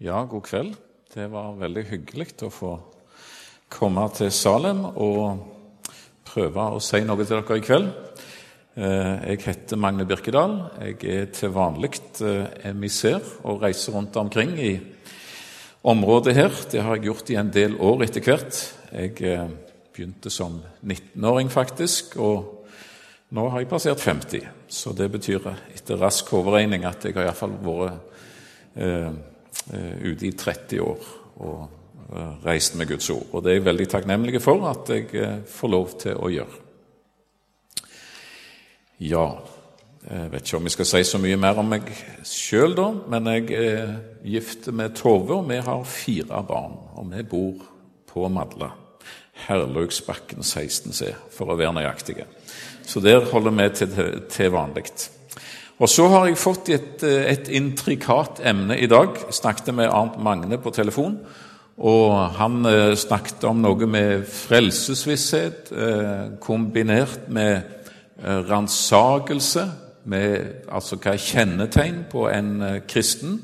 Ja, god kveld. Det var veldig hyggelig å få komme til Salem og prøve å si noe til dere i kveld. Eh, jeg heter Magne Birkedal. Jeg er til vanlig eh, emissær og reiser rundt omkring i området her. Det har jeg gjort i en del år etter hvert. Jeg eh, begynte som 19-åring, faktisk, og nå har jeg passert 50. Så det betyr etter rask overregning at jeg har iallfall vært ute i 30 år og eh, reist med Guds ord. Og det er jeg veldig takknemlig for at jeg eh, får lov til å gjøre. Ja, jeg vet ikke om jeg skal si så mye mer om meg sjøl, da, men jeg er gift med Tove, og vi har fire barn. Og vi bor på Madla. Herlaugsbakken 16C, for å være nøyaktige. Så der holder vi til, til vanlig. Og så har jeg fått et, eh, et intrikat emne i dag. Jeg snakket med Arnt Magne på telefon. Og han eh, snakket om noe med frelsesvisshet eh, kombinert med ransakelse, ransakelse. Altså hva er kjennetegn på en kristen?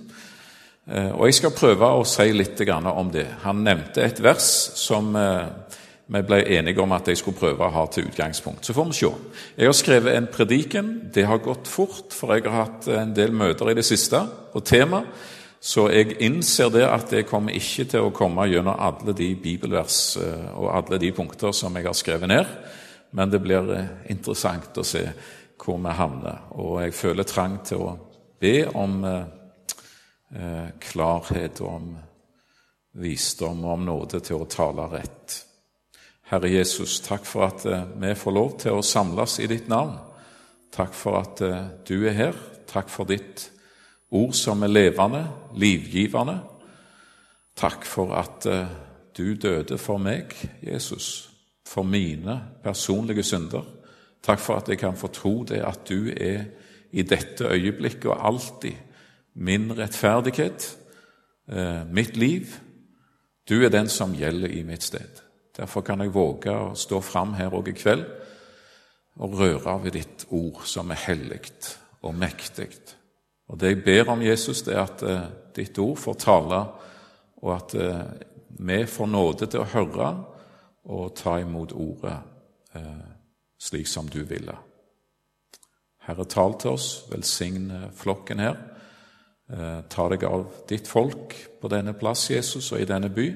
Og jeg skal prøve å si litt om det. Han nevnte et vers som vi ble enige om at jeg skulle prøve å ha til utgangspunkt. Så får vi se. Jeg har skrevet en prediken. Det har gått fort, for jeg har hatt en del møter i det siste og tema. Så jeg innser det at jeg kommer ikke til å komme gjennom alle de bibelvers eh, og alle de punkter som jeg har skrevet ned, men det blir eh, interessant å se hvor vi havner. Og jeg føler trang til å be om eh, klarhet og om visdom og om nåde til å tale rett. Herre Jesus, takk for at eh, vi får lov til å samles i ditt navn. Takk for at eh, du er her. Takk for ditt ord som er levende, livgivende. Takk for at eh, du døde for meg, Jesus, for mine personlige synder. Takk for at jeg kan få tro det at du er i dette øyeblikket og alltid min rettferdighet, mitt liv. Du er den som gjelder i mitt sted. Derfor kan jeg våge å stå fram her òg i kveld og røre ved ditt ord, som er hellig og mektig. Og Det jeg ber om, Jesus, det er at uh, ditt ord får tale, og at uh, vi får nåde til å høre og ta imot ordet uh, slik som du ville. Herre, tal til oss, velsign flokken her. Ta deg av ditt folk på denne plass, Jesus, og i denne by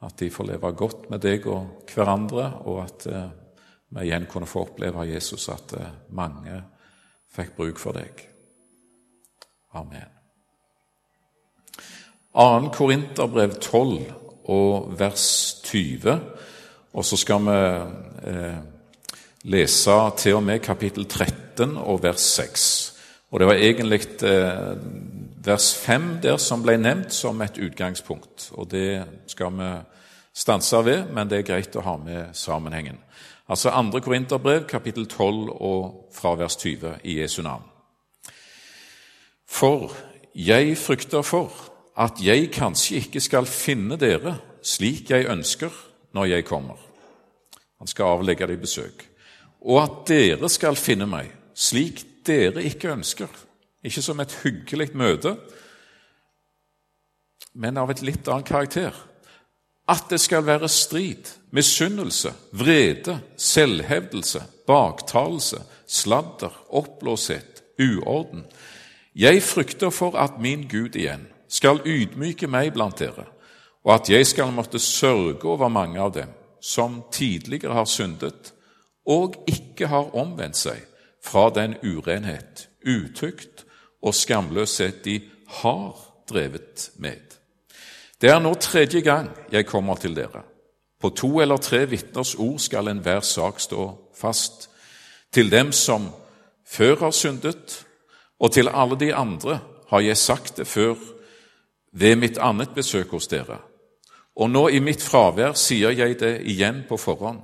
at de får leve godt med deg og hverandre, og at eh, vi igjen kunne få oppleve Jesus, at eh, mange fikk bruk for deg. Amen. 2. Korinterbrev 12 og vers 20, og så skal vi eh, lese til og med kapittel 13 og vers 6. Og Det var egentlig eh, vers 5 der som ble nevnt som et utgangspunkt, og det skal vi stanse ved, men det er greit å ha med sammenhengen. Altså 2. Korinterbrev, kapittel 12 og fra vers 20 i Jesu navn. For jeg frykter for at jeg kanskje ikke skal finne dere slik jeg ønsker når jeg kommer. Han skal avlegge dem besøk. Og at dere skal finne meg slik dere ikke ønsker. Ikke som et hyggelig møte, men av et litt annet karakter at det skal være strid, misunnelse, vrede, selvhevdelse, baktalelse, sladder, oppblåshet, uorden. Jeg frykter for at min Gud igjen skal ydmyke meg blant dere, og at jeg skal måtte sørge over mange av dem som tidligere har syndet og ikke har omvendt seg fra den urenhet, utukt og skamløshet de har drevet med. Det er nå tredje gang jeg kommer til dere. På to eller tre vitners ord skal enhver sak stå fast. Til dem som før har syndet, og til alle de andre har jeg sagt det før ved mitt annet besøk hos dere. Og nå i mitt fravær sier jeg det igjen på forhånd.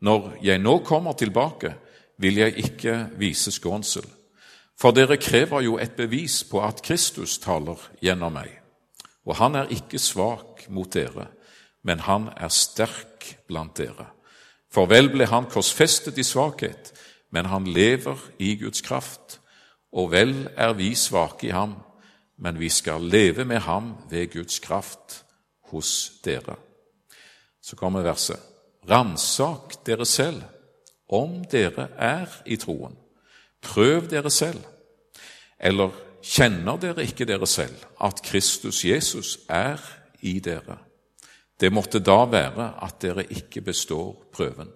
Når jeg nå kommer tilbake, vil jeg ikke vise skånsel. For dere krever jo et bevis på at Kristus taler gjennom meg. Og han er ikke svak mot dere, men han er sterk blant dere. For vel ble han korsfestet i svakhet, men han lever i Guds kraft. Og vel er vi svake i ham, men vi skal leve med ham ved Guds kraft hos dere. Så kommer verset. Ransak dere selv om dere er i troen. Prøv dere selv. Eller kjenner dere ikke dere selv, at Kristus Jesus er i dere? Det måtte da være at dere ikke består prøven.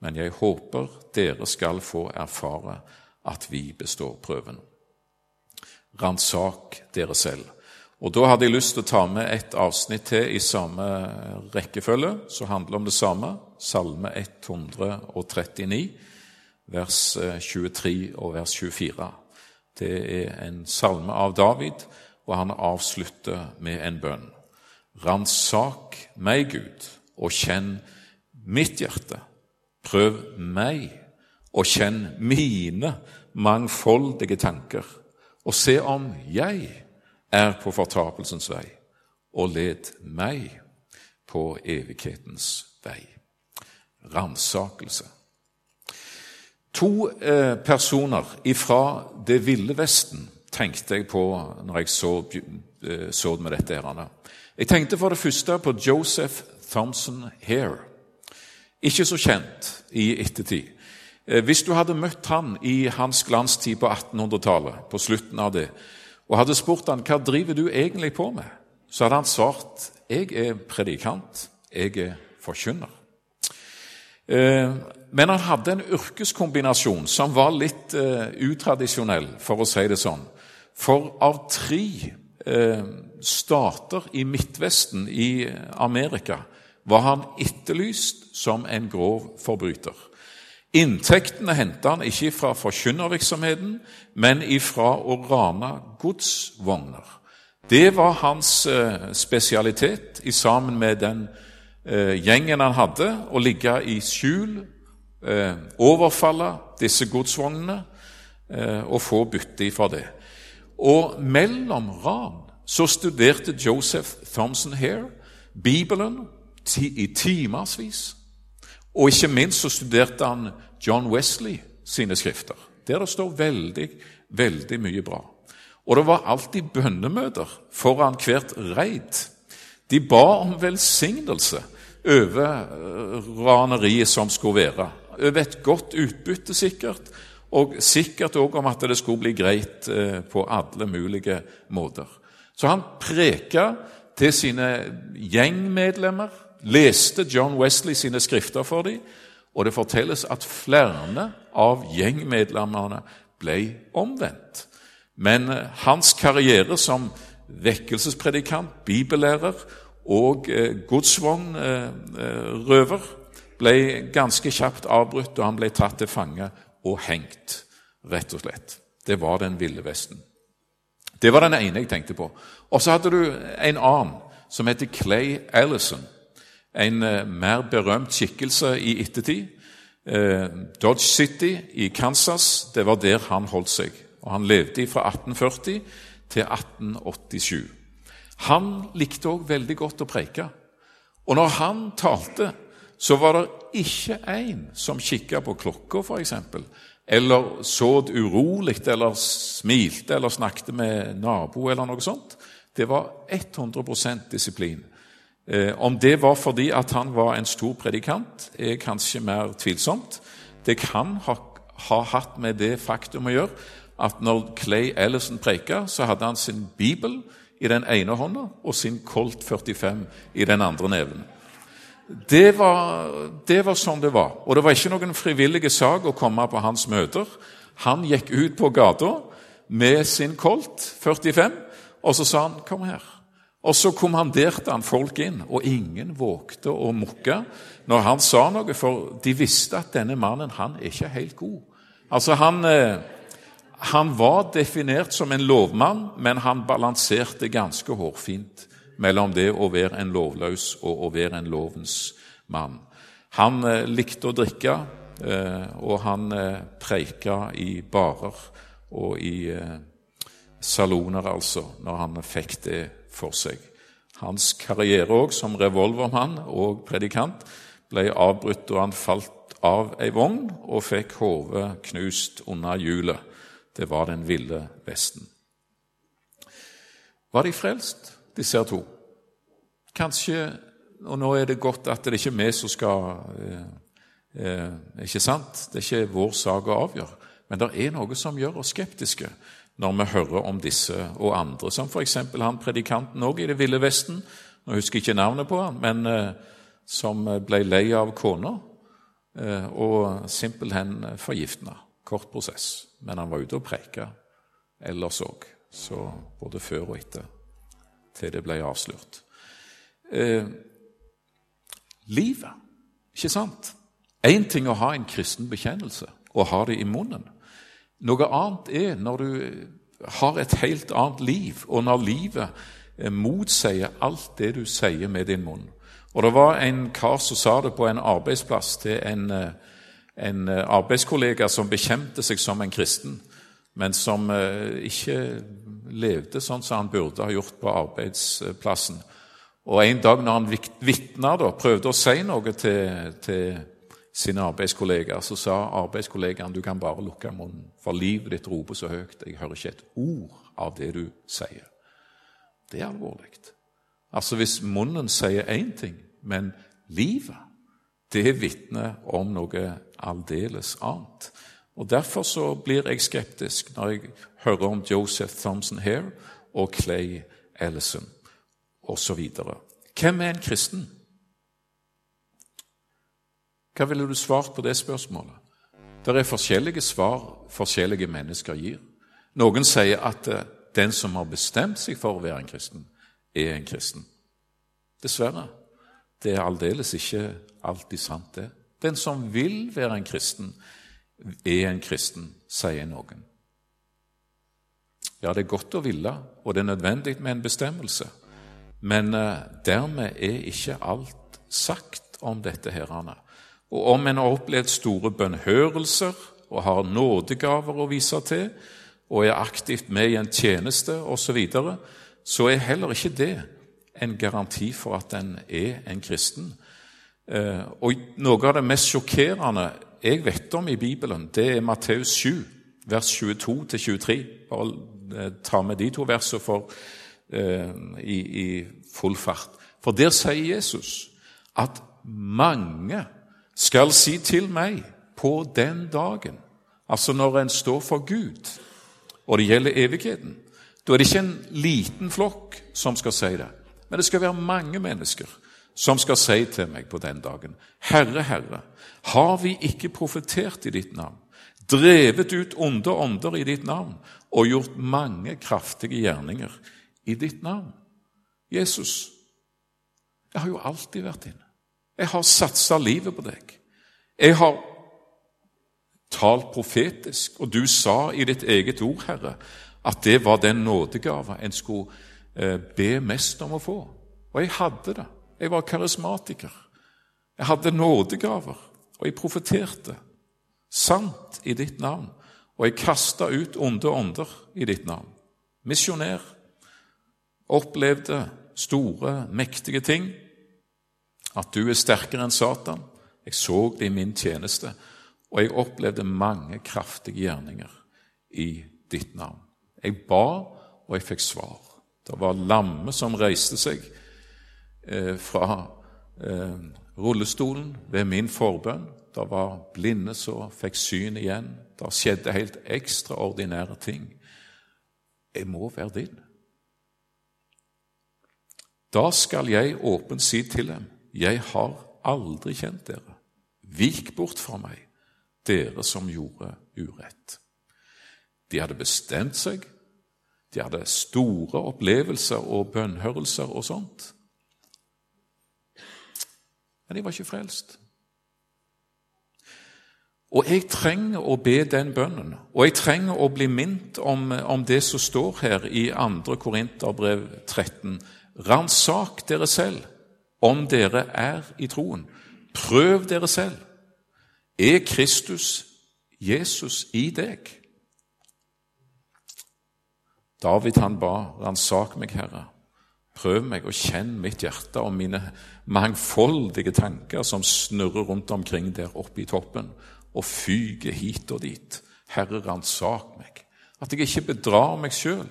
Men jeg håper dere skal få erfare at vi består prøven. Ransak dere selv. Og Da hadde jeg lyst til å ta med et avsnitt til i samme rekkefølge, som handler om det samme. Salme 139, vers 23 eh, og vers 24. Det er en salme av David, og han avslutter med en bønn. Ransak meg, Gud, og kjenn mitt hjerte. Prøv meg, og kjenn mine mangfoldige tanker, og se om jeg er på fortapelsens vei, og led meg på evighetens vei. Ransakelse. To eh, personer ifra Det ville Vesten tenkte jeg på når jeg så, eh, så med dette. her. Jeg tenkte for det første på Joseph Thompson Hare. Ikke så kjent i ettertid. Eh, hvis du hadde møtt han i hans glanstid på 1800-tallet, på slutten av det, og hadde spurt han, hva driver du egentlig på med, så hadde han svart jeg er predikant, jeg er forkynner. Eh, men han hadde en yrkeskombinasjon som var litt eh, utradisjonell, for å si det sånn. For av tre eh, stater i Midtvesten i Amerika var han etterlyst som en grov forbryter. Inntektene henta han ikke fra forkynnervirksomheten, men ifra å rane godsvogner. Det var hans uh, spesialitet, i sammen med den gjengen han hadde, å ligge i skjul eh, overfalle disse godsvognene eh, og få bytte fra det. Og mellom ran så studerte Joseph Thompson Hare Bibelen i timevis. Og ikke minst så studerte han John Wesley sine skrifter, der det står veldig, veldig mye bra. Og det var alltid bønnemøter foran hvert reid. De ba om velsignelse over eh, raneriet som skulle være over et godt utbytte, sikkert, og sikkert òg om at det skulle bli greit eh, på alle mulige måter. Så han preka til sine gjengmedlemmer, leste John Wesley sine skrifter for dem, og det fortelles at flere av gjengmedlemmene ble omvendt. Men eh, hans karriere som vekkelsespredikant, bibellærer og eh, godsvognrøver ble ganske kjapt avbrutt, og han ble tatt til fange og hengt, rett og slett. Det var den ville Vesten. Det var den ene jeg tenkte på. Og så hadde du en annen som heter Clay Allison. En uh, mer berømt skikkelse i ettertid. Uh, Dodge City i Kansas, det var der han holdt seg. Og Han levde fra 1840 til 1887. Han likte òg veldig godt å preike. Og når han talte, så var det ikke én som kikka på klokka, f.eks., eller så urolig eller smilte eller snakket med nabo eller noe sånt. Det var 100 disiplin. Eh, om det var fordi at han var en stor predikant, er kanskje mer tvilsomt. Det kan ha, ha hatt med det faktum å gjøre at når Clay Ellison preka, så hadde han sin bibel i den ene hånda og sin Colt 45 i den andre neven. Det var, det var sånn det var. Og det var ikke noen frivillige sak å komme på hans møter. Han gikk ut på gata med sin Colt 45, og så sa han 'kom her'. Og så kommanderte han folk inn, og ingen vågte å mukke når han sa noe, for de visste at denne mannen han er ikke helt god. Altså, han, eh, han var definert som en lovmann, men han balanserte ganske hårfint mellom det å være en lovløs og å være en lovens mann. Han eh, likte å drikke, eh, og han eh, preika i barer og i saloner, altså, når han fikk det for seg. Hans karriere òg som revolvermann og predikant ble avbrutt da han falt av ei vogn og fikk hodet knust under hjulet. Det var den ville Vesten. Var de frelst, disse her to? Kanskje Og nå er det godt at det ikke er vi som skal eh, eh, Ikke sant? Det er ikke vår sak å avgjøre. Men det er noe som gjør oss skeptiske når vi hører om disse og andre, som f.eks. han predikanten òg i Det ville Vesten. Nå husker jeg ikke navnet på han, men eh, som ble lei av kona eh, og simpelthen forgiftna. Kort prosess. Men han var ute og preika ellers òg, så både før og etter, til det ble avslørt. Eh, livet, ikke sant? Én ting å ha en kristen bekjennelse og ha det i munnen. Noe annet er når du har et helt annet liv, og når livet eh, motsier alt det du sier med din munn. Og Det var en kar som sa det på en arbeidsplass til en, eh, en eh, arbeidskollega som bekjente seg som en kristen, men som ikke levde sånn som han burde ha gjort på arbeidsplassen. Og En dag når han vitna, prøvde å si noe til, til sine arbeidskollegaer, så sa arbeidskollegaen du kan bare lukke munnen, for livet ditt roper så høyt. Jeg hører ikke et ord av det du sier. Det er alvorlig. Altså Hvis munnen sier én ting, men livet, det vitner om noe aldeles annet. Og Derfor så blir jeg skeptisk når jeg hører om Joseph Thompson Hare og Clay Ellison osv. Hvem er en kristen? Hva ville du svart på det spørsmålet? Det er forskjellige svar forskjellige mennesker gir. Noen sier at eh, den som har bestemt seg for å være en kristen, er en kristen. Dessverre. Det er aldeles ikke alltid sant, det. Den som vil være en kristen, er en kristen, sier noen. Ja, det er godt å ville, og det er nødvendig med en bestemmelse. Men eh, dermed er ikke alt sagt om dette herrene. Og om en har opplevd store bønnhørelser og har nådegaver å vise til, og er aktivt med i en tjeneste osv., så, videre, så er heller ikke det en garanti for at en er en kristen. Eh, og Noe av det mest sjokkerende jeg vet om i Bibelen, det er Matteus 7, vers 22-23. Bare eh, ta med de to versene for, eh, i, i full fart. For der sier Jesus at mange skal si til meg på den dagen, altså når en står for Gud, og det gjelder evigheten, da er det ikke en liten flokk som skal si det, men det skal være mange mennesker som skal si til meg på den dagen, Herre, Herre, har vi ikke profetert i ditt navn, drevet ut onde ånder i ditt navn og gjort mange kraftige gjerninger i ditt navn? Jesus, jeg har jo alltid vært inne. Jeg har satsa livet på deg. Jeg har talt profetisk, og du sa i ditt eget ord, Herre, at det var den nådegava en skulle eh, be mest om å få. Og jeg hadde det. Jeg var karismatiker. Jeg hadde nådegaver, og jeg profeterte sant i ditt navn. Og jeg kasta ut onde ånder i ditt navn. Misjonær. Opplevde store, mektige ting at du er sterkere enn Satan. Jeg så det i min tjeneste, og jeg opplevde mange kraftige gjerninger i ditt navn. Jeg ba, og jeg fikk svar. Det var lamme som reiste seg eh, fra eh, rullestolen ved min forbønn. Det var blinde som fikk syn igjen. Det skjedde helt ekstraordinære ting. Jeg må være din. Da skal jeg åpent si til dem jeg har aldri kjent dere. Vik bort fra meg, dere som gjorde urett. De hadde bestemt seg, de hadde store opplevelser og bønnhørelser og sånt. Men de var ikke frelst. Og jeg trenger å be den bønnen, og jeg trenger å bli minnet om, om det som står her i 2. Korinterbrev 13. Ransak dere selv om dere er i troen. Prøv dere selv. Er Kristus, Jesus, i deg? David han ba, ransak meg, Herre. Prøv meg og kjenn mitt hjerte og mine mangfoldige tanker som snurrer rundt omkring der oppe i toppen og fyker hit og dit. Herre, ransak meg. At jeg ikke bedrar meg sjøl.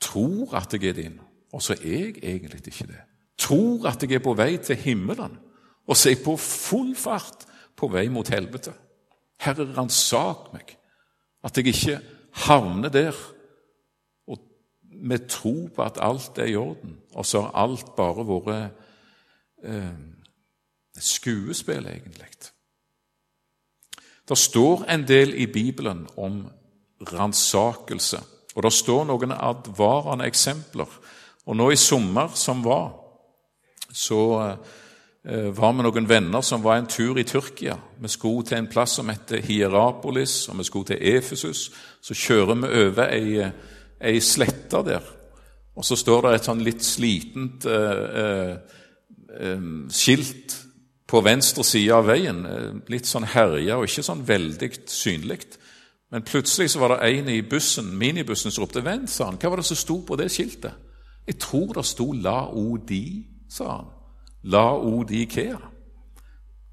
tror at jeg er din, og så er jeg egentlig ikke det. Tror at jeg er på vei til himmelen, og så er jeg på full fart på vei mot helvete. Herre, ransak meg, at jeg ikke havner der med tro på at alt er i orden, og så har alt bare vært eh, skuespill, egentlig. Det står en del i Bibelen om ransakelse, og det står noen advarende eksempler. Og nå i sommer som var, så eh, var vi noen venner som var en tur i Tyrkia. Vi skulle til en plass som heter Hierapolis, og vi skulle til Efesus. Så kjører vi over ei, ei slette der, og så står det et sånn litt slitent eh, eh, eh skilt på venstre side av veien. Eh, litt sånn herja og ikke sånn veldig synlig. Men plutselig så var det en i bussen, minibussen som ropte 'Vent', sa han. Hva var det som sto på det skiltet? Jeg tror det sto 'La-o-di', sa han. La-o-di-kea.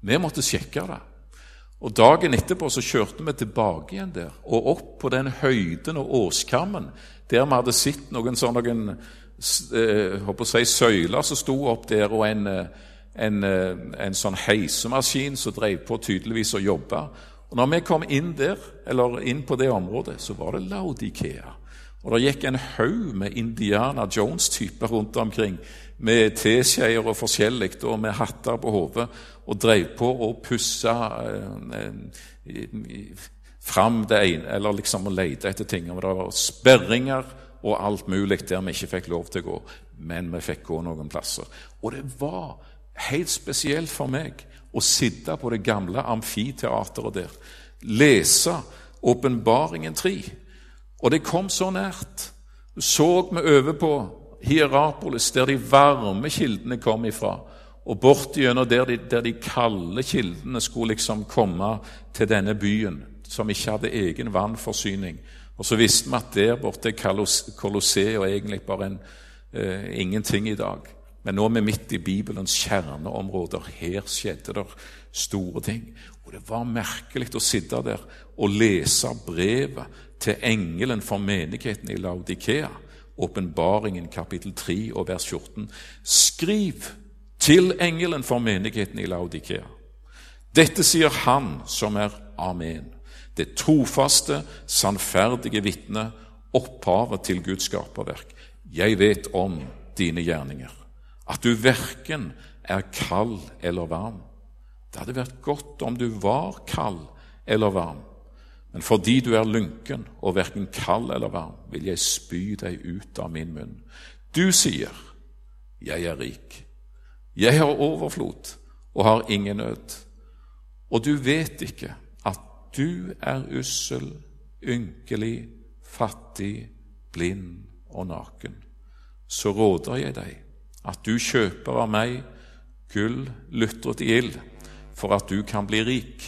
Vi måtte sjekke det. Og Dagen etterpå så kjørte vi tilbake igjen der, og opp på den høyden og åskammen der vi hadde sett noen sånne noen, eh, si, søyler som sto opp der, og en, eh, en, eh, en sånn heisemaskin som drev på tydeligvis og jobba. Og når vi kom inn der, eller inn på det området, så var det Laudikea. Og det gikk en haug med Indiana Jones-typer rundt omkring med teskjeer og forskjellig og med hatter på hodet og drev på og pussa eh, eh, fram det ene, eller liksom å lete etter ting. Og det var sperringer og alt mulig der vi ikke fikk lov til å gå, men vi fikk gå noen plasser. Og det var helt spesielt for meg å sitte på det gamle amfiteateret der, lese Åpenbaringen 3. Og det kom så nært. Så vi over på Hierapolis, der de varme kildene kom ifra, og bortigjennom der, de, der de kalde kildene skulle liksom komme til denne byen, som ikke hadde egen vannforsyning. Og så visste vi at der borte er Colosseum egentlig bare en, eh, ingenting i dag. Men nå er vi midt i Bibelens kjerneområder. Her skjedde det store ting. Og det var merkelig å sitte der og lese brevet til engelen for menigheten i Laudikea. Åpenbaringen kapittel 3 og vers 14. Skriv til engelen for menigheten i Laudikea. Dette sier Han som er Amen, det trofaste, sannferdige vitne, opphavet til Guds skaperverk. Jeg vet om dine gjerninger at du verken er kald eller varm. Det hadde vært godt om du var kald eller varm, men fordi du er lunken og verken kald eller varm, vil jeg spy deg ut av min munn. Du sier, 'Jeg er rik', 'Jeg har overflod og har ingen nød', og du vet ikke du er ussel, ynkelig, fattig, blind og naken. Så råder jeg deg at du kjøper av meg gull lutret i ild, for at du kan bli rik.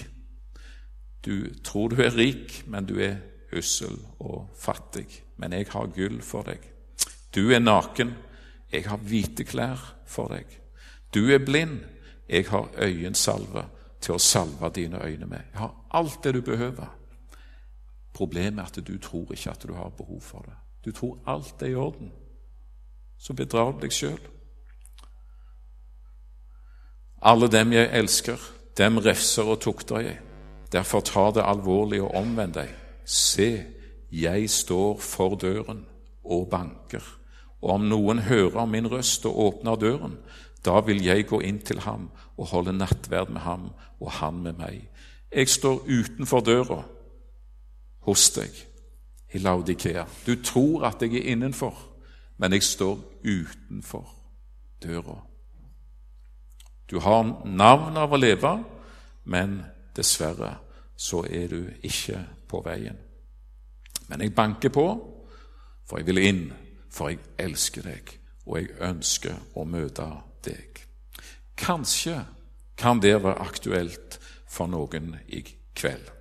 Du tror du er rik, men du er ussel og fattig. Men jeg har gull for deg. Du er naken, jeg har hvite klær for deg. Du er blind, jeg har øyensalve til å salve dine øyne med. Jeg har alt det du behøver. Problemet er at du tror ikke at du har behov for det. Du tror alt er i orden. Så bedrar du deg sjøl. Alle dem jeg elsker, dem refser og tukter jeg. Derfor ta det alvorlig og omvend deg. Se, jeg står for døren og banker. Og om noen hører min røst og åpner døren, da vil jeg gå inn til ham og holde nattverd med ham og han med meg. Jeg står utenfor døra hos deg i Laudikea. Du tror at jeg er innenfor, men jeg står utenfor døra. Du har navn av å leve, men dessverre så er du ikke på veien. Men jeg banker på, for jeg vil inn, for jeg elsker deg, og jeg ønsker å møte deg. Kanskje kan det være aktuelt for noen i kveld.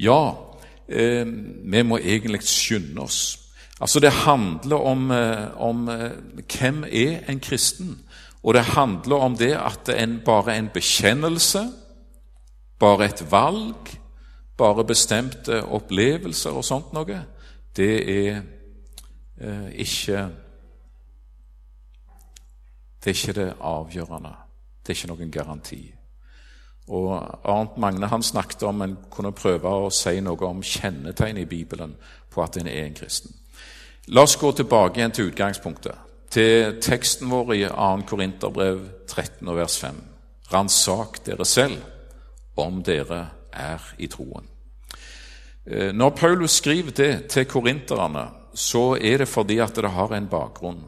Ja, eh, vi må egentlig skynde oss. Altså, det handler om, eh, om eh, hvem er en kristen og det handler om det at en, bare en bekjennelse, bare et valg, bare bestemte opplevelser og sånt noe, det er eh, ikke Det er ikke det avgjørende. Det er ikke noen garanti. Og Arnt Magne han snakket om en kunne prøve å si noe om kjennetegn i Bibelen på at en er en kristen. La oss gå tilbake igjen til utgangspunktet, til teksten vår i 2. Korinterbrev 13 og vers 5. Ransak dere selv om dere er i troen. Eh, når Paulus skriver det til korinterne, så er det fordi at det har en bakgrunn.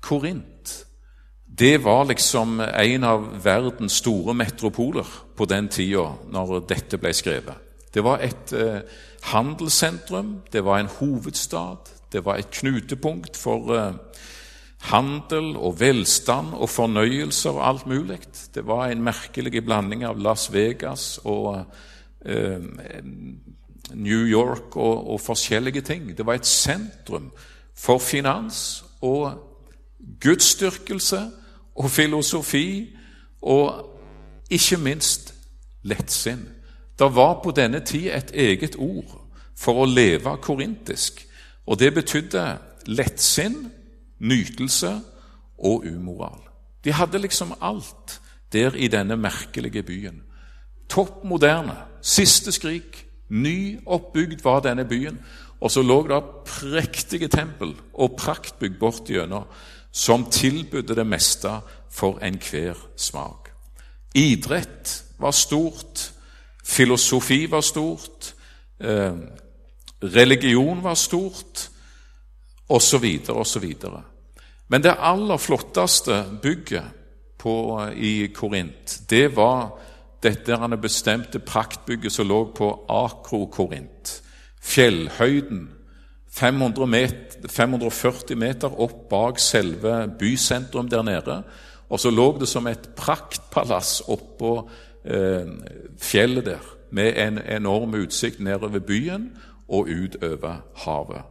Korint det var liksom en av verdens store metropoler på den tida når dette ble skrevet. Det var et eh, handelssentrum, det var en hovedstad, det var et knutepunkt for eh, handel og velstand og fornøyelser og alt mulig. Det var en merkelig blanding av Las Vegas og eh, New York og, og forskjellige ting. Det var et sentrum for finans og gudsdyrkelse og filosofi og ikke minst lettsinn. Det var på denne tid et eget ord for å leve korintisk, og det betydde lettsinn, nytelse og umoral. De hadde liksom alt der i denne merkelige byen. Topp moderne, siste skrik, ny oppbygd var denne byen. Og så lå det prektige tempel og praktbygg bortigjennom som tilbudde det meste for enhver smak. Idrett var stort, filosofi var stort, eh, religion var stort, osv., osv. Men det aller flotteste bygget på, i Korint, det var dette bestemte praktbygget som lå på Akro-Korint. Fjellhøyden 500 meter, 540 meter opp bak selve bysentrum der nede. Og så lå det som et praktpalass oppå eh, fjellet der, med en enorm utsikt nedover byen og utover havet.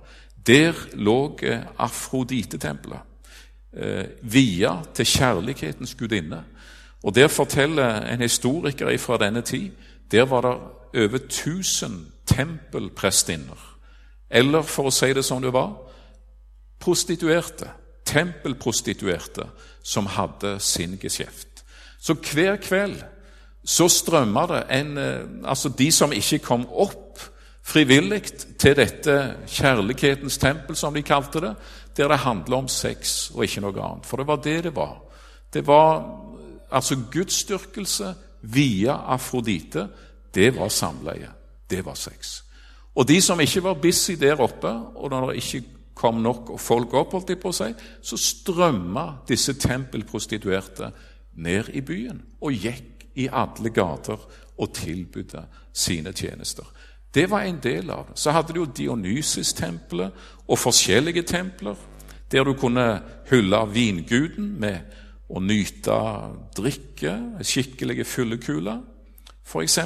Der lå eh, Afrodite-tempelet, eh, via til kjærlighetens gudinne. Og Der forteller en historiker fra denne tid der var det over 1000 tempelprestinner eller for å si det som det var prostituerte, tempelprostituerte, som hadde sin geskjeft. Så hver kveld så strømmer det en eh, Altså de som ikke kom opp frivillig til dette kjærlighetens tempel, som de kalte det, der det handler om sex og ikke noe annet. For det var det det var. Det var altså gudsdyrkelse via Afrodite. Det var samleie. Det var sex. Og de som ikke var busy der oppe, og når det ikke kom nok folk opp, holdt de på å så strømma disse tempelprostituerte ned i byen og gikk i alle gater og tilbudte sine tjenester. Det var en del av det. Så hadde du Dionysus-tempelet og forskjellige templer, der du kunne hylle vinguden med å nyte drikke, skikkelige fyllekuler, f.eks.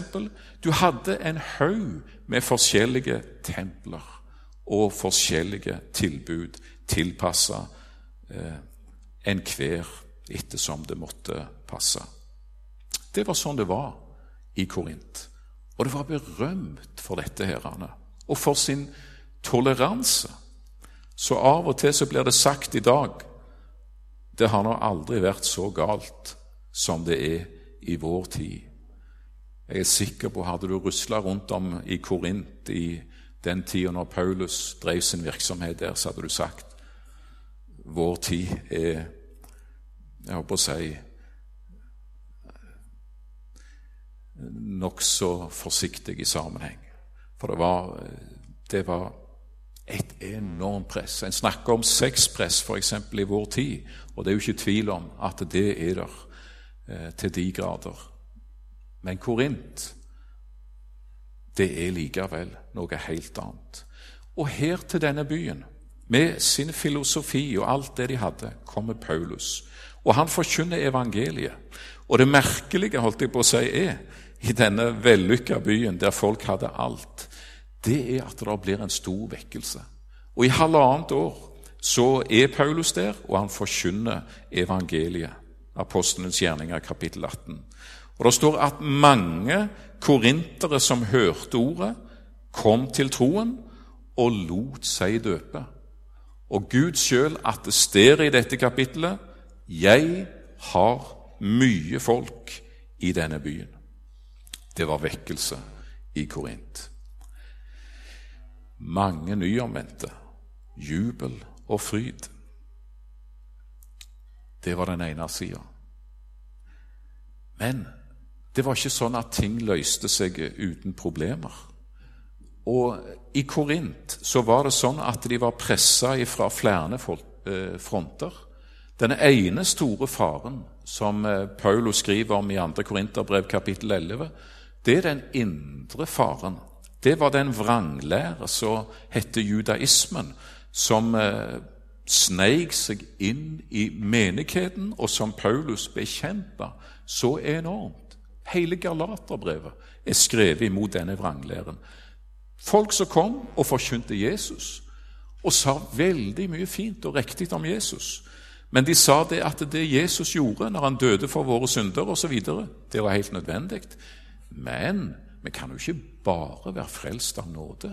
Du hadde en haug med forskjellige templer og forskjellige tilbud tilpassa eh, enhver ettersom det måtte passe. Det var sånn det var i Korint. Og det var berømt for dette herrene, og for sin toleranse. Så av og til så blir det sagt i dag det har nå aldri vært så galt som det er i vår tid. Jeg er sikker på hadde du rusla rundt om i Korint i den tida når Paulus drev sin virksomhet der, så hadde du sagt vår tid er Jeg holdt på å si nokså forsiktig i sammenheng. For det var, det var et enormt press. En snakker om sexpress f.eks. i vår tid, og det er jo ikke tvil om at det er der eh, til de grader. Men Korint, det er likevel noe helt annet. Og her til denne byen, med sin filosofi og alt det de hadde, kommer Paulus. Og han forkynner evangeliet. Og det merkelige, holdt jeg på å si, er i denne vellykka byen der folk hadde alt, det er at det blir en stor vekkelse. Og i halvannet år så er Paulus der, og han forkynner evangeliet. Apostelens gjerninger, kapittel 18. Og Det står at mange korintere som hørte ordet, kom til troen og lot seg døpe. Og Gud sjøl attesterer i dette kapittelet 'Jeg har mye folk i denne byen'. Det var vekkelse i Korint. Mange nyomvendte, jubel og fryd. Det var den ene sida. Men det var ikke sånn at ting løste seg uten problemer. Og i Korint så var det sånn at de var pressa fra flere eh, fronter. Den ene store faren som eh, Paulus skriver om i 2. Korinterbrev kapittel 11, det er den indre faren. Det var den vranglære som heter judaismen, som eh, sneik seg inn i menigheten, og som Paulus bekjempa så enormt. Hele Galaterbrevet er skrevet imot denne vranglæren. Folk som kom og forkynte Jesus, og sa veldig mye fint og riktig om Jesus. Men de sa det at det Jesus gjorde når han døde for våre synder osv., det var helt nødvendig. Men vi kan jo ikke bare være frelst av nåde.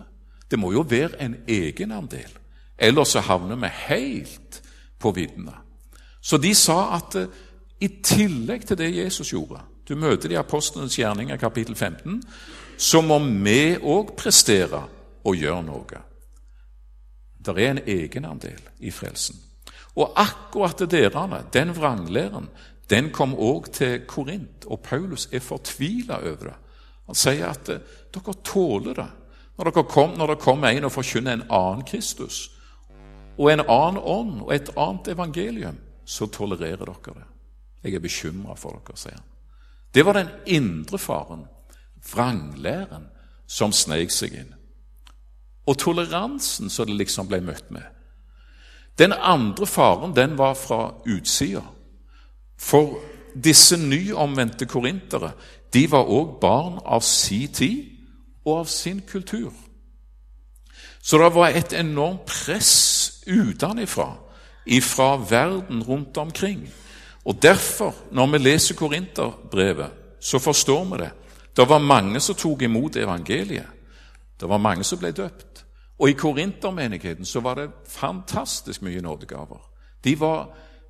Det må jo være en egenandel. Ellers så havner vi helt på viddene. Så de sa at uh, i tillegg til det Jesus gjorde Du møter de apostlenes gjerninger, kapittel 15. Så må vi òg prestere og gjøre noe. Det er en egenandel i frelsen. Og akkurat dere, den vranglæren, den kom òg til Korint, og Paulus er fortvila over det. Han sier at eh, dere tåler det. Når, dere kom, når det kommer en og forkynner en annen Kristus, og en annen ånd og et annet evangelium, så tolererer dere det. Jeg er bekymra for dere, sier han. Det var den indre faren, vranglæren, som sneik seg inn. Og toleransen som det liksom ble møtt med. Den andre faren, den var fra utsida. For disse nyomvendte korintere de var òg barn av si tid og av sin kultur. Så det var et enormt press utenfra, ifra verden rundt omkring. Og derfor, når vi leser Korinterbrevet, så forstår vi det. Det var mange som tok imot evangeliet. Det var mange som ble døpt. Og i korintermenigheten så var det fantastisk mye nådegaver. De var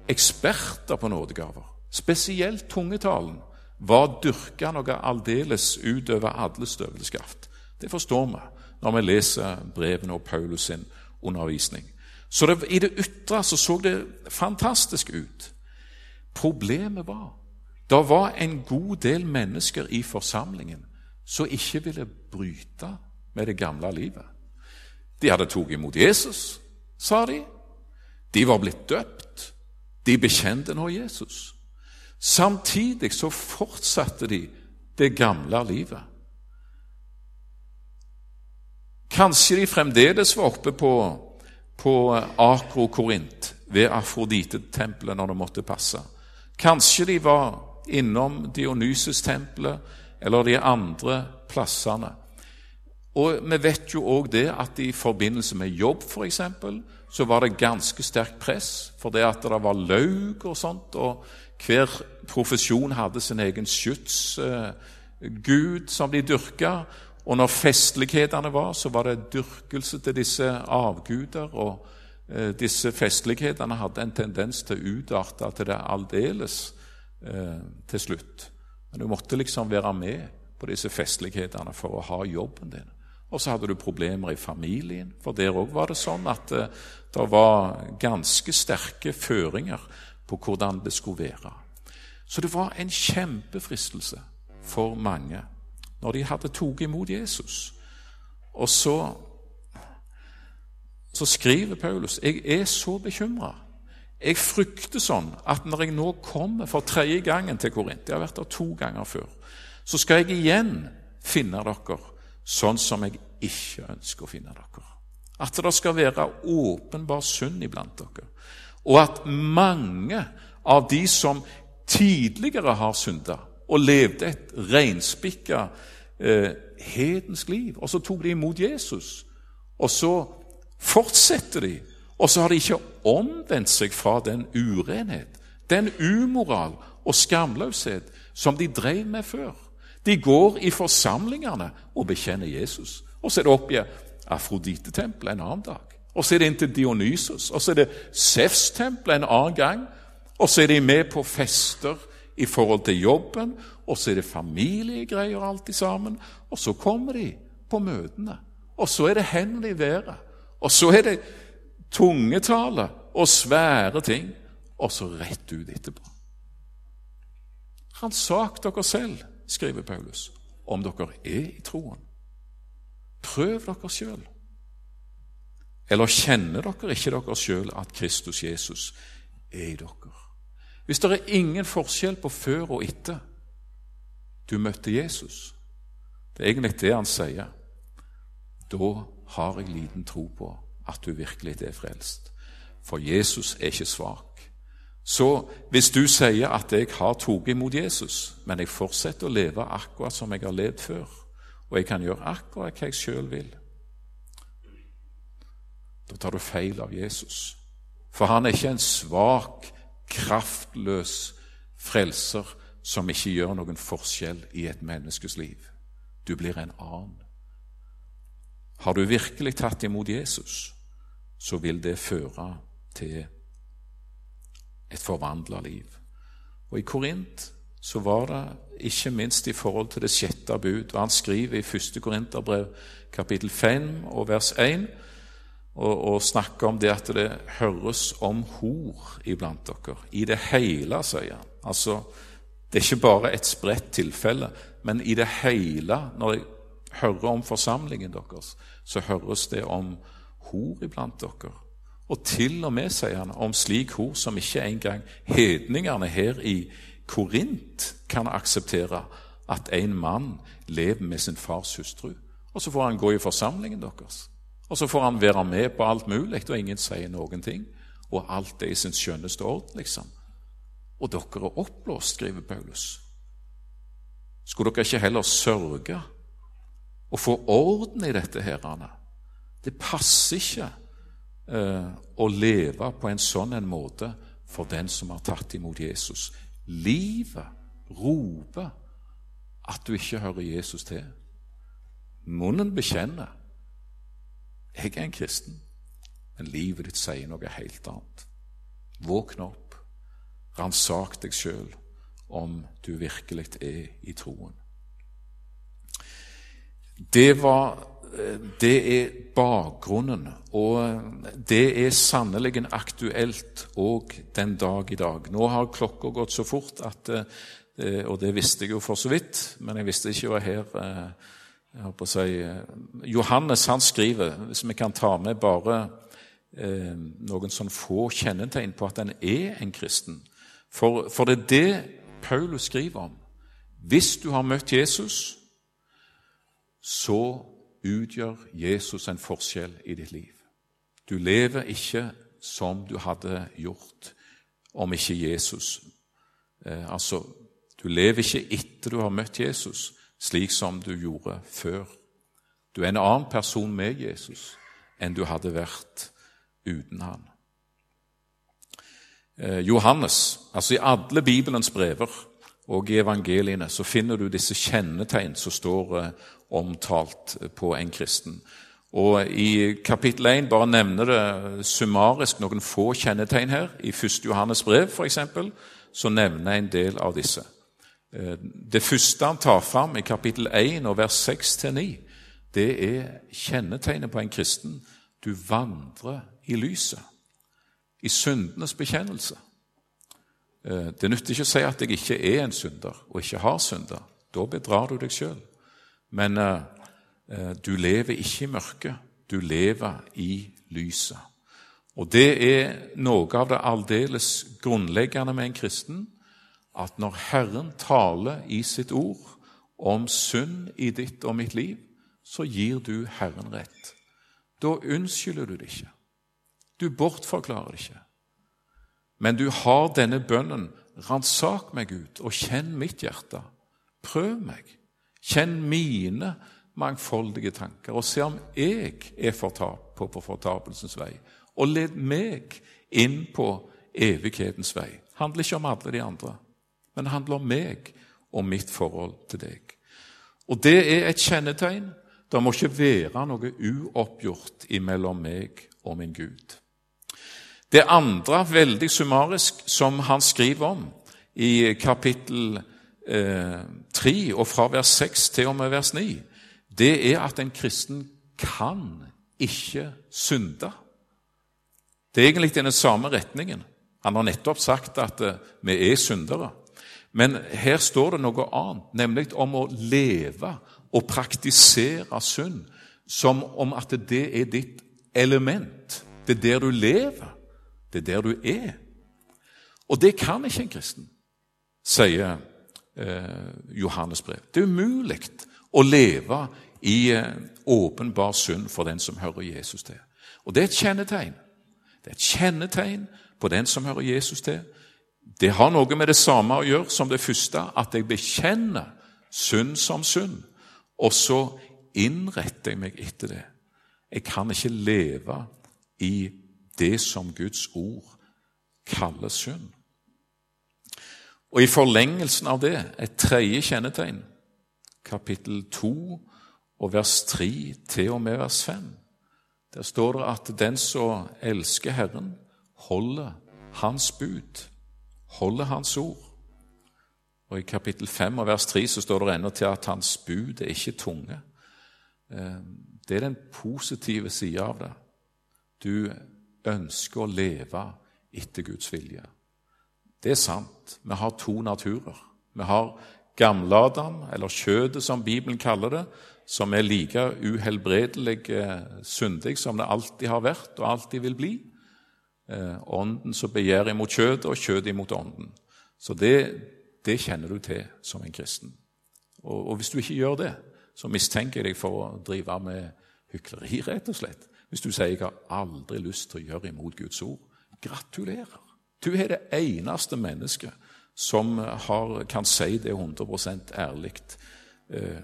eksperter på nådegaver. Spesielt tungetalen var dyrka noe aldeles utover alle støvelskaft. Det forstår vi når vi leser brevene og Paulus sin undervisning. Så det, i det ytre så, så det fantastisk ut. Problemet var det var en god del mennesker i forsamlingen som ikke ville bryte med det gamle livet. De hadde tatt imot Jesus, sa de. De var blitt døpt. De bekjente nå Jesus. Samtidig så fortsatte de det gamle livet. Kanskje de fremdeles var oppe på, på Akro-Korint, ved Afrodite-tempelet, når det måtte passe. Kanskje de var innom Dionysus-tempelet eller de andre plassene. Og Vi vet jo òg det at i forbindelse med jobb, f.eks., så var det ganske sterkt press for det at det var laug og sånt. og hver profesjon hadde sin egen skytsgud eh, som de dyrka. Og når festlighetene var, så var det dyrkelse til disse avguder. Og disse festlighetene hadde en tendens til å utarte til det aldeles eh, til slutt. Men du måtte liksom være med på disse festlighetene for å ha jobben din. Og så hadde du problemer i familien, for der òg var det sånn at eh, det var ganske sterke føringer på hvordan det skulle være. Så det var en kjempefristelse for mange når de hadde tatt imot Jesus. Og så, så skriver Paulus jeg er så bekymra. Jeg frykter sånn at når jeg nå kommer for tredje gangen til Korint Jeg har vært der to ganger før. Så skal jeg igjen finne dere sånn som jeg ikke ønsker å finne dere. At det skal være åpenbar synd iblant dere og at mange av de som tidligere har synda og levde et reinspikka eh, hedensk liv, og så tok de imot Jesus, og så fortsetter de, og så har de ikke omvendt seg fra den urenhet, den umoral og skamløshet som de drev med før. De går i forsamlingene og bekjenner Jesus. Og så er det opp i Afrodite-tempelet en annen dag. Og så er det inn til Dionysos. Og så er det Sefstempelet en annen gang. Og så er de med på fester i forhold til jobben. Og så er det familiegreier alltid sammen. Og så kommer de på møtene. Og så er det hendene i været. Og så er det tungetale og svære ting. Og så rett ut etterpå. Ransak dere selv, skriver Paulus, om dere er i troen. Prøv dere sjøl. Eller kjenner dere ikke dere sjøl at Kristus Jesus er i dere? Hvis det er ingen forskjell på før og etter du møtte Jesus, det er egentlig det han sier, da har jeg liten tro på at du virkelig er frelst. For Jesus er ikke svak. Så hvis du sier at jeg har tatt imot Jesus, men jeg fortsetter å leve akkurat som jeg har levd før, og jeg kan gjøre akkurat hva jeg sjøl vil, da tar du feil av Jesus. For han er ikke en svak, kraftløs frelser som ikke gjør noen forskjell i et menneskes liv. Du blir en annen. Har du virkelig tatt imot Jesus, så vil det føre til et forvandla liv. Og I Korint så var det ikke minst i forhold til det sjette bud. og Han skriver i 1. Korinterbrev kapittel 5 og vers 1 og, og snakker om det at det høres om hor iblant dere. I det hele, sier han. Altså, det er ikke bare et spredt tilfelle, men i det hele, når jeg hører om forsamlingen deres, så høres det om hor iblant dere. Og til og med, sier han, om slik hor som ikke engang hedningene her i Korint kan akseptere at en mann lever med sin fars hustru. Og så får han gå i forsamlingen deres. Og så får han være med på alt mulig, og ingen sier noen ting. Og alt er i sin skjønneste orden, liksom. Og dere er oppblåst, skriver Paulus. Skulle dere ikke heller sørge og få orden i dette her? Det passer ikke eh, å leve på en sånn en måte for den som har tatt imot Jesus. Livet roper at du ikke hører Jesus til. Munnen bekjenner. Jeg er en kristen, men livet ditt sier noe helt annet. Våkn opp. Ransak deg sjøl om du virkelig er i troen. Det var det er bakgrunnen, og det er sannelig aktuelt òg den dag i dag. Nå har klokka gått så fort at eh, Og det visste jeg jo for så vidt, men jeg visste ikke hva her eh, jeg håper å si, eh, Johannes han skriver, hvis vi kan ta med bare eh, noen sånn få kjennetegn på at en er en kristen For, for det er det Paulus skriver om. Hvis du har møtt Jesus, så utgjør Jesus en forskjell i ditt liv. Du lever ikke som du hadde gjort om ikke Jesus eh, Altså, du lever ikke etter du har møtt Jesus, slik som du gjorde før. Du er en annen person med Jesus enn du hadde vært uten han. Eh, Johannes, altså i alle Bibelens brever og i evangeliene så finner du disse kjennetegn som står eh, omtalt på en kristen. Og I kapittel 1 bare nevner det summarisk noen få kjennetegn her. I 1. Johannes brev for eksempel, så nevner jeg en del av disse. Eh, det første han tar fram i kapittel 1 og vers 6-9, det er kjennetegnet på en kristen. Du vandrer i lyset, i syndenes bekjennelse. Eh, det nytter ikke å si at jeg ikke er en synder og ikke har synder. Da bedrar du deg sjøl. Men uh, du lever ikke i mørket, du lever i lyset. Og det er noe av det aldeles grunnleggende med en kristen, at når Herren taler i sitt ord om synd i ditt og mitt liv, så gir du Herren rett. Da unnskylder du det ikke. Du bortforklarer det ikke. Men du har denne bønnen ransak meg, Gud, og kjenn mitt hjerte. Prøv meg. Kjenn mine mangfoldige tanker, og se om jeg er fortap på, på fortapelsens vei. Og led meg inn på evighetens vei. Det handler ikke om alle de andre, men det handler om meg og mitt forhold til deg. Og det er et kjennetegn. Det må ikke være noe uoppgjort imellom meg og min Gud. Det andre, veldig summarisk, som han skriver om i kapittel eh, 3 og fra vers 6 til og med vers 9, det er at en kristen kan ikke synde. Det er egentlig i den samme retningen. Han har nettopp sagt at eh, vi er syndere. Men her står det noe annet, nemlig om å leve og praktisere synd som om at det er ditt element. Det er der du lever. Det er der du er. Og det kan ikke en kristen, sier eh, Johannes brev. Det er umulig å leve i eh, åpenbar synd for den som hører Jesus til. Og det er et kjennetegn. Det er et kjennetegn på den som hører Jesus til. Det har noe med det samme å gjøre som det første, at jeg bekjenner synd som synd, og så innretter jeg meg etter det. Jeg kan ikke leve i det som Guds ord kaller synd. Og i forlengelsen av det et tredje kjennetegn, kapittel 2 og vers 3 til og med vers 5. Der står det at den som elsker Herren, holder Hans bud, holder Hans ord. Og I kapittel 5 og vers 3 så står det ennå til at Hans bud er ikke tunge. Eh, det er den positive sida av det. Du ønsker å leve etter Guds vilje. Det er sant. Vi har to naturer. Vi har gamle-Adam, eller kjødet som Bibelen kaller det, som er like uhelbredelig eh, syndig som det alltid har vært og alltid vil bli. Eh, ånden som begjærer imot kjødet, og kjødet imot ånden. Så det, det, kjenner du til som en kristen. Og, og, hvis du ikke gjør det, så mistenker jeg deg for å drive med hykleri, rett og slett. Hvis du sier 'jeg har aldri lyst til å gjøre imot Guds ord', gratulerer. Du er det eneste mennesket som har, kan si det 100 ærlig eh,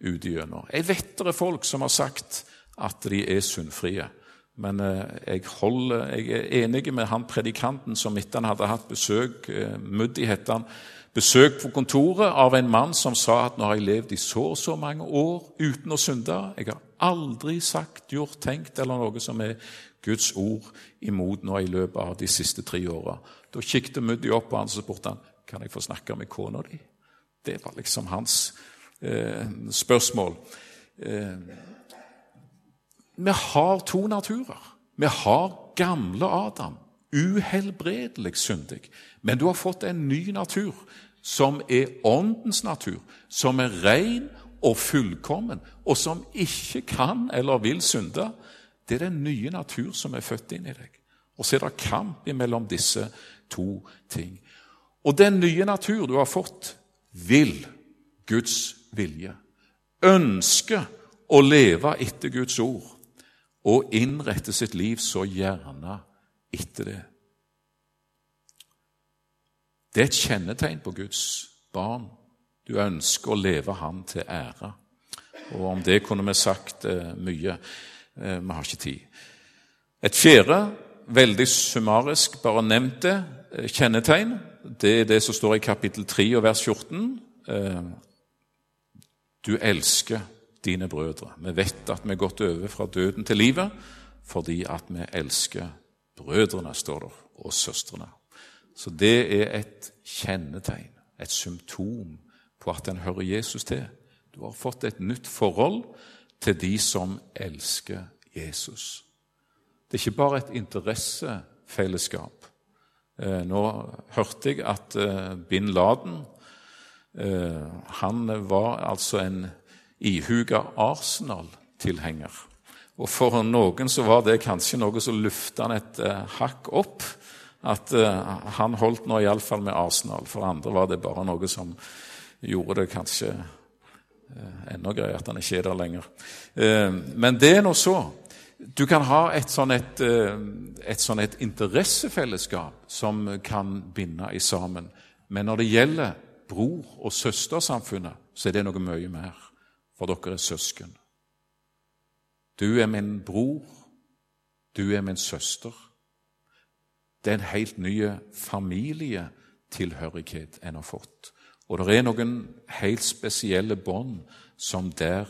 ut igjennom. Jeg vet det er folk som har sagt at de er syndfrie. Men eh, jeg, holder, jeg, er enig med han predikanten som etter han hadde hatt besøk eh, han, besøk på kontoret av en mann som sa at nå har jeg levd i så og så mange år uten å synde. Jeg har aldri sagt, gjort, tenkt eller noe som er Guds ord imot nå i løpet av de siste tre åra. Da kikket Muddi opp på han og spurte han, kan jeg få snakke med kona di. Det var liksom hans eh, spørsmål. Eh, vi har to naturer. Vi har gamle Adam, uhelbredelig syndig. Men du har fått en ny natur, som er åndens natur, som er ren og fullkommen, og som ikke kan eller vil synde. Det er den nye natur som er født inn i deg. Og så er det kamp mellom disse to ting. Og den nye natur du har fått, vil Guds vilje. Ønsker å leve etter Guds ord og innrette sitt liv så gjerne etter det. Det er et kjennetegn på Guds barn. Du ønsker å leve Han til ære. Og om det kunne vi sagt eh, mye. Eh, vi har ikke tid. Et fjerde, veldig summarisk, bare nevnt det, eh, kjennetegn, det er det som står i kapittel 3 og vers 14. Eh, du elsker dine brødre. Vi vet at vi er gått over fra døden til livet fordi at vi elsker brødrene, står der, og søstrene. Så det er et kjennetegn, et symptom på at en hører Jesus til. Du har fått et nytt forhold til de som elsker Jesus. Det er ikke bare et interessefellesskap. Eh, nå hørte jeg at eh, bin Laden eh, han var altså en ihuga Arsenal-tilhenger. Og For noen så var det kanskje noe som løfta han et hakk opp at han holdt nå iallfall med Arsenal. For andre var det bare noe som gjorde det kanskje uh, enda greiere at han ikke er der lenger. Uh, men det er nå så. Du kan ha et sånn et, et, sånn et interessefellesskap som kan binde i sammen. Men når det gjelder bror- og søstersamfunnet, så er det noe mye mer. For dere er søsken. Du er min bror, du er min søster. Det er en helt ny familietilhørighet en har fått. Og det er noen helt spesielle bånd som der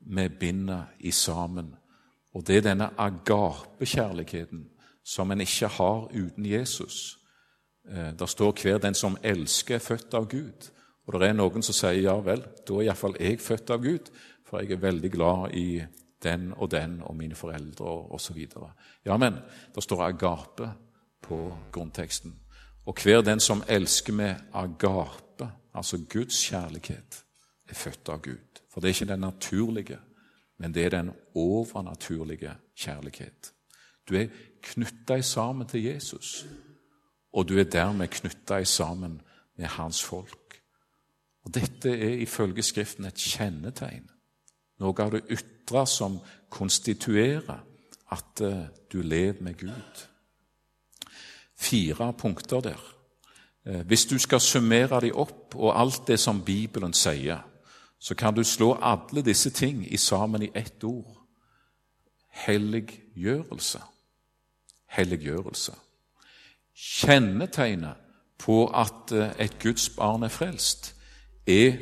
vi binder i sammen. Og det er denne agapekjærligheten som en ikke har uten Jesus. Eh, der står hver den som elsker, er født av Gud. Og det er noen som sier ja vel, da er iallfall jeg født av Gud, for jeg er veldig glad i den og den og mine foreldre osv. Ja, men det står agape på grunnteksten. Og hver den som elsker med agape, altså Guds kjærlighet, er født av Gud. For det er ikke den naturlige, men det er den overnaturlige kjærlighet. Du er knytta sammen til Jesus, og du er dermed knytta sammen med hans folk. Og Dette er ifølge Skriften et kjennetegn, noe av det ytre som konstituerer at eh, du lever med Gud. Fire punkter der. Eh, hvis du skal summere dem opp, og alt det som Bibelen sier, så kan du slå alle disse ting i sammen i ett ord helliggjørelse. Helliggjørelse. Kjennetegnet på at eh, et Guds barn er frelst, er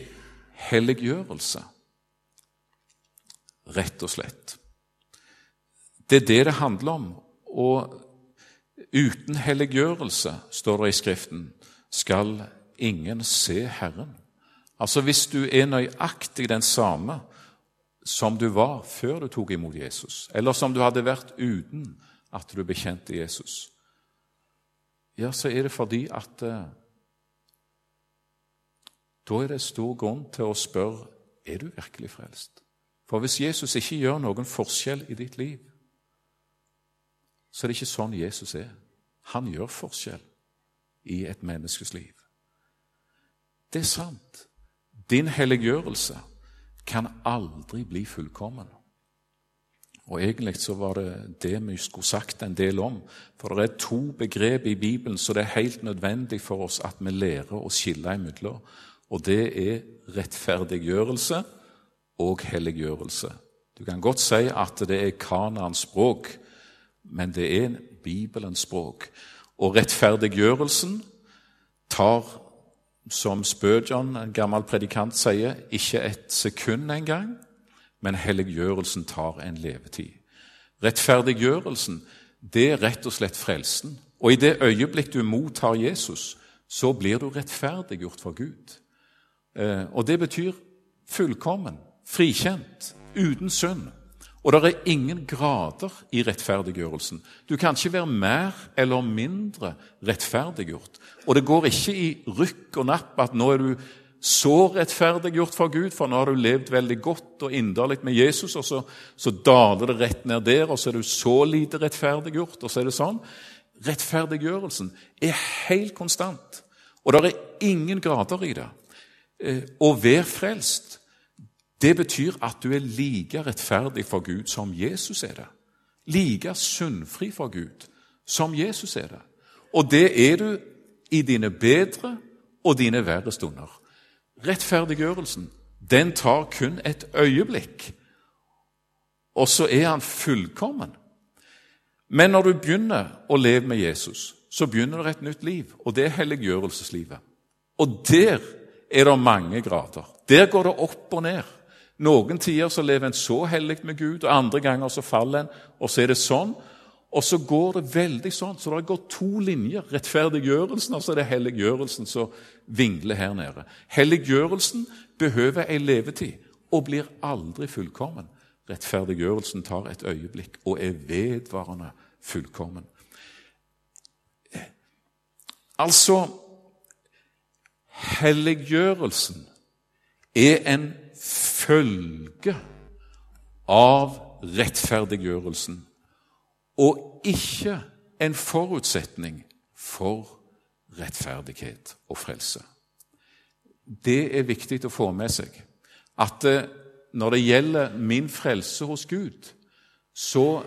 helliggjørelse. Rett og slett. Det er det det handler om. Og uten helliggjørelse, står det i Skriften, skal ingen se Herren. Altså Hvis du er nøyaktig den samme som du var før du tok imot Jesus, eller som du hadde vært uten at du bekjente Jesus, ja, så er det fordi at eh, Da er det stor grunn til å spørre er du virkelig frelst. For hvis Jesus ikke gjør noen forskjell i ditt liv, så er det ikke sånn Jesus er. Han gjør forskjell i et menneskes liv. Det er sant. Din helliggjørelse kan aldri bli fullkommen. Og Egentlig så var det det vi skulle sagt en del om. For det er to begrep i Bibelen så det er helt nødvendig for oss at vi lærer å skille imellom. Og det er rettferdiggjørelse og helliggjørelse. Du kan godt si at det er Kanans språk, men det er Bibelens språk. Og rettferdiggjørelsen tar som Spurgeon, en gammel predikant, sier, ikke et sekund engang, men helliggjørelsen tar en levetid. Rettferdiggjørelsen, det er rett og slett frelsen. Og i det øyeblikk du mottar Jesus, så blir du rettferdiggjort for Gud. Eh, og det betyr fullkommen, frikjent, uten synd. Og det er ingen grader i rettferdiggjørelsen. Du kan ikke være mer eller mindre rettferdiggjort. Og det går ikke i rykk og napp at nå er du så rettferdiggjort for Gud, for nå har du levd veldig godt og inderlig med Jesus, og så, så daler det rett ned der, og så er du så lite rettferdiggjort, og så er det sånn. Rettferdiggjørelsen er helt konstant, og det er ingen grader i det. Eh, å være frelst det betyr at du er like rettferdig for Gud som Jesus er det. Like syndfri for Gud som Jesus er det. Og det er du i dine bedre og dine verre stunder. Rettferdiggjørelsen den tar kun et øyeblikk, og så er han fullkommen. Men når du begynner å leve med Jesus, så begynner det et nytt liv, og det er helliggjørelseslivet. Og der er det mange grader. Der går det opp og ned. Noen tider så lever en så hellig med Gud, og andre ganger så faller en, og så er det sånn. Og så går det veldig sånn, så det går to linjer. Rettferdiggjørelsen, og så er det helliggjørelsen som vingler her nede. Helliggjørelsen behøver ei levetid og blir aldri fullkommen. Rettferdiggjørelsen tar et øyeblikk og er vedvarende fullkommen. Altså Helliggjørelsen er en følge av rettferdiggjørelsen, og ikke en forutsetning for rettferdighet og frelse. Det er viktig å få med seg at eh, når det gjelder min frelse hos Gud, så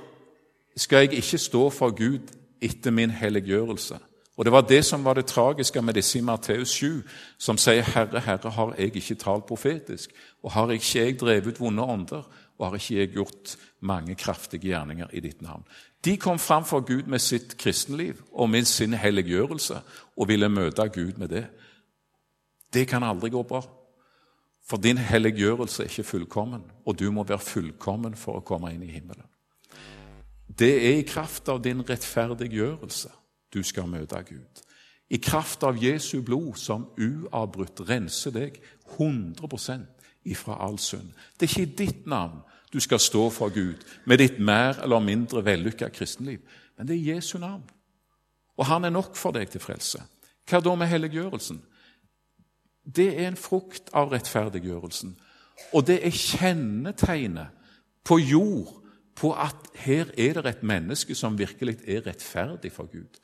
skal jeg ikke stå for Gud etter min helliggjørelse. Og Det var det som var det tragiske med disse i Matteus 7, som sier, 'Herre, Herre, har jeg ikke talt profetisk?' 'Og har ikke jeg drevet ut vonde ånder?' 'Og har ikke jeg gjort mange kraftige gjerninger i ditt navn?' De kom fram for Gud med sitt kristenliv og med sin helliggjørelse og ville møte Gud med det. Det kan aldri gå bra. For din helliggjørelse er ikke fullkommen, og du må være fullkommen for å komme inn i himmelen. Det er i kraft av din rettferdiggjørelse du skal møte Gud. I kraft av Jesu blod som uavbrutt renser deg 100% ifra all synd. Det er ikke i ditt navn du skal stå for Gud med ditt mer eller mindre vellykka kristenliv, men det er Jesu navn. Og han er nok for deg til frelse. Hva da med helliggjørelsen? Det er en frukt av rettferdiggjørelsen. Og det er kjennetegnet på jord på at her er det et menneske som virkelig er rettferdig for Gud.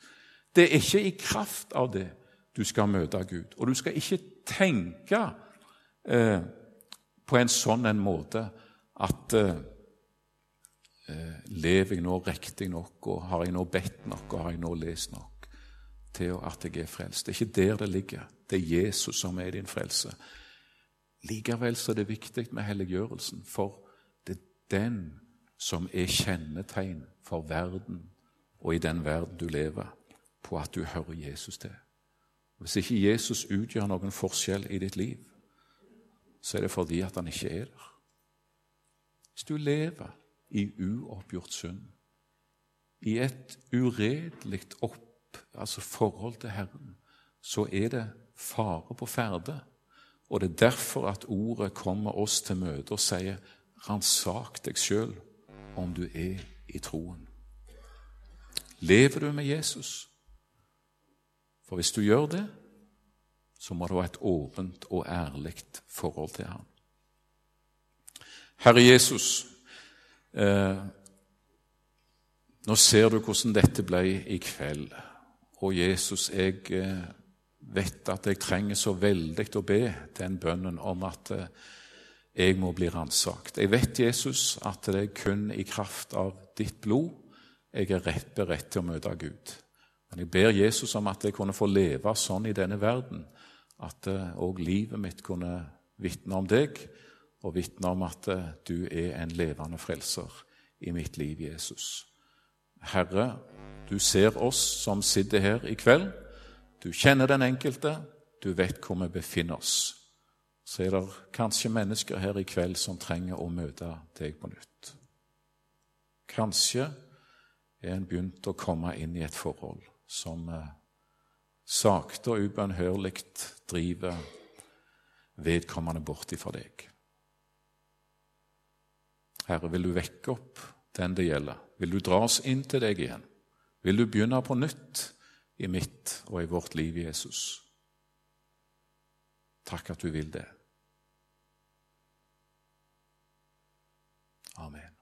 Det er ikke i kraft av det du skal møte Gud. Og du skal ikke tenke eh, på en sånn en måte at eh, eh, Lever jeg nå riktig nok, og har jeg nå bedt nok, og har jeg nå lest nok til at jeg er frelst? Det er ikke der det ligger. Det er Jesus som er din frelse. Likevel så er det viktig med helliggjørelsen, for det er den som er kjennetegn for verden og i den verden du lever på at du hører Jesus til. Hvis ikke Jesus utgjør noen forskjell i ditt liv, så er det fordi at han ikke er der. Hvis du lever i uoppgjort synd, i et uredelig opp, altså forhold til Herren, så er det fare på ferde. Og det er derfor at ordet kommer oss til møte og sier 'ransak deg sjøl om du er i troen'. Lever du med Jesus? For hvis du gjør det, så må du ha et åpent og ærlig forhold til ham. Herre Jesus, eh, nå ser du hvordan dette ble i kveld. Og Jesus, jeg eh, vet at jeg trenger så veldig å be den bønnen om at eh, jeg må bli ransakt. Jeg vet, Jesus, at det er kun i kraft av ditt blod jeg er rett beredt til å møte Gud. Men jeg ber Jesus om at jeg kunne få leve sånn i denne verden at òg eh, livet mitt kunne vitne om deg, og vitne om at eh, du er en levende frelser i mitt liv, Jesus. Herre, du ser oss som sitter her i kveld. Du kjenner den enkelte. Du vet hvor vi befinner oss. Så er det kanskje mennesker her i kveld som trenger å møte deg på nytt. Kanskje er en begynt å komme inn i et forhold som eh, sakte og ubønnhørlig driver vedkommende bort ifra deg. Herre, vil du vekke opp den det gjelder? Vil du dra oss inn til deg igjen? Vil du begynne på nytt i mitt og i vårt liv, Jesus? Takk at du vil det. Amen.